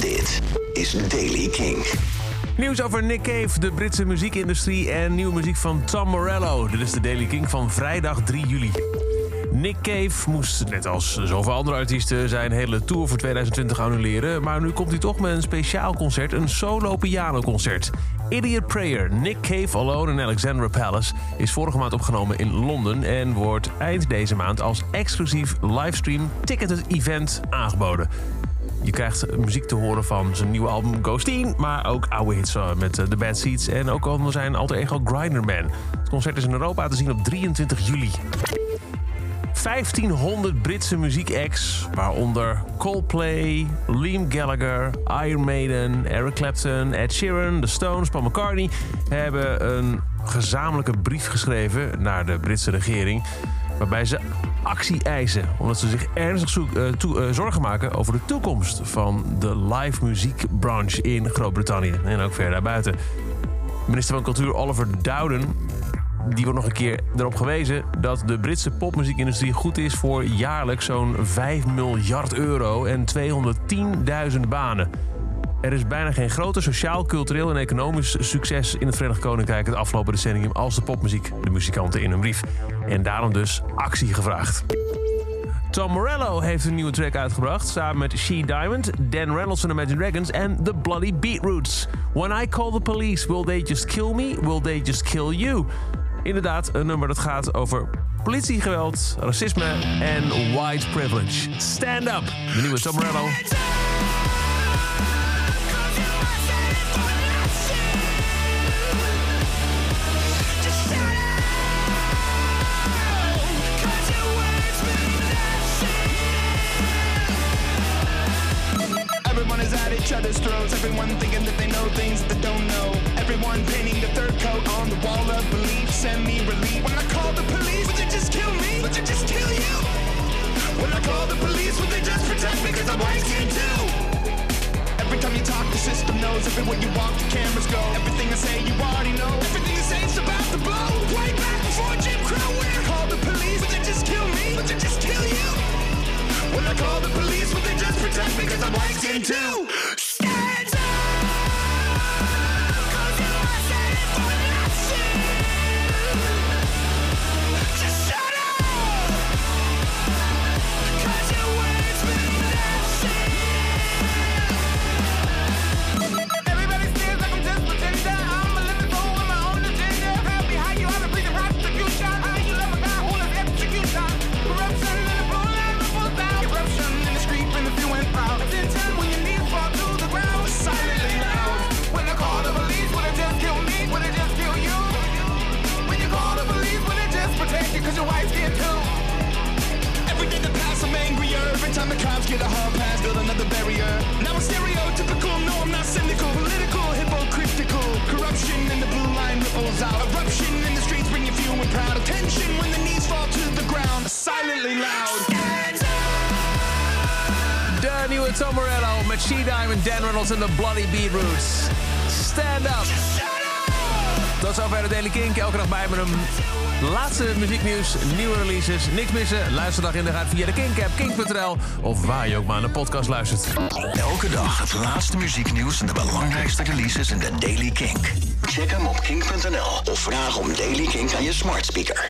Dit is Daily King. Nieuws over Nick Cave, de Britse muziekindustrie en nieuwe muziek van Tom Morello. Dit is de Daily King van vrijdag 3 juli. Nick Cave moest, net als zoveel andere artiesten, zijn hele tour voor 2020 annuleren. Maar nu komt hij toch met een speciaal concert, een solo pianoconcert. Idiot Prayer, Nick Cave Alone in Alexandra Palace is vorige maand opgenomen in Londen en wordt eind deze maand als exclusief livestream ticketed event aangeboden. Je krijgt muziek te horen van zijn nieuwe album Ghosteen, maar ook oude hits eh, met eh, The Bad Seeds en ook onder zijn alter ego Grinderman. Het concert is in Europa te zien op 23 juli. 1500 Britse muziekacts, waaronder Coldplay, Liam Gallagher, Iron Maiden, Eric Clapton, Ed Sheeran, The Stones, Paul McCartney, hebben een gezamenlijke brief geschreven naar de Britse regering. Waarbij ze actie eisen, omdat ze zich ernstig toe, uh, zorgen maken over de toekomst van de live muziekbranche in Groot-Brittannië en ook ver daarbuiten. Minister van Cultuur Oliver Dowden die wordt nog een keer erop gewezen dat de Britse popmuziekindustrie goed is voor jaarlijks zo'n 5 miljard euro en 210.000 banen. Er is bijna geen groter sociaal, cultureel en economisch succes in het Verenigd Koninkrijk het afgelopen decennium als de popmuziek, de muzikanten in hun brief. En daarom dus actie gevraagd. Tom Morello heeft een nieuwe track uitgebracht samen met She Diamond, Dan Reynolds van Imagine Dragons en The Bloody Beetroots. When I call the police, will they just kill me? Will they just kill you? Inderdaad, een nummer dat gaat over politiegeweld, racisme en white privilege. Stand up, de nieuwe Tom Morello. Each other's throats. Everyone thinking that they know things that they don't know. Everyone painting the third coat on the wall of belief. Send me relief. When I call the police, would they just kill me? Would they just kill you? When I call the police, would they just protect me? Cause I'm white skin too. Every time you talk, the system knows. Everywhere you walk, the cameras go. Everything I say, you already know. Everything you say is about to blow. Way back before Jim Crow. When I call the police, would they just kill me? Would they just kill you? When I call the police, would they just protect me? Cause I'm white skin too. Ripples out. Eruption in the streets, bringing few and proud. Attention when the knees fall to the ground. Silently loud. De Tom Morello Diamond, Dan Reynolds en The Bloody Beetroots. Stand up! Tot zover de Daily Kink. Elke dag bij met hem. Laatste muzieknieuws, nieuwe releases, niks missen. Luisterdag in de gaat via de Kink-app, kink.nl... of waar je ook maar naar de podcast luistert. Elke dag het laatste muzieknieuws en de belangrijkste releases in de Daily Kink. Check hem op kink.nl of vraag om Daily Kink aan je smart speaker.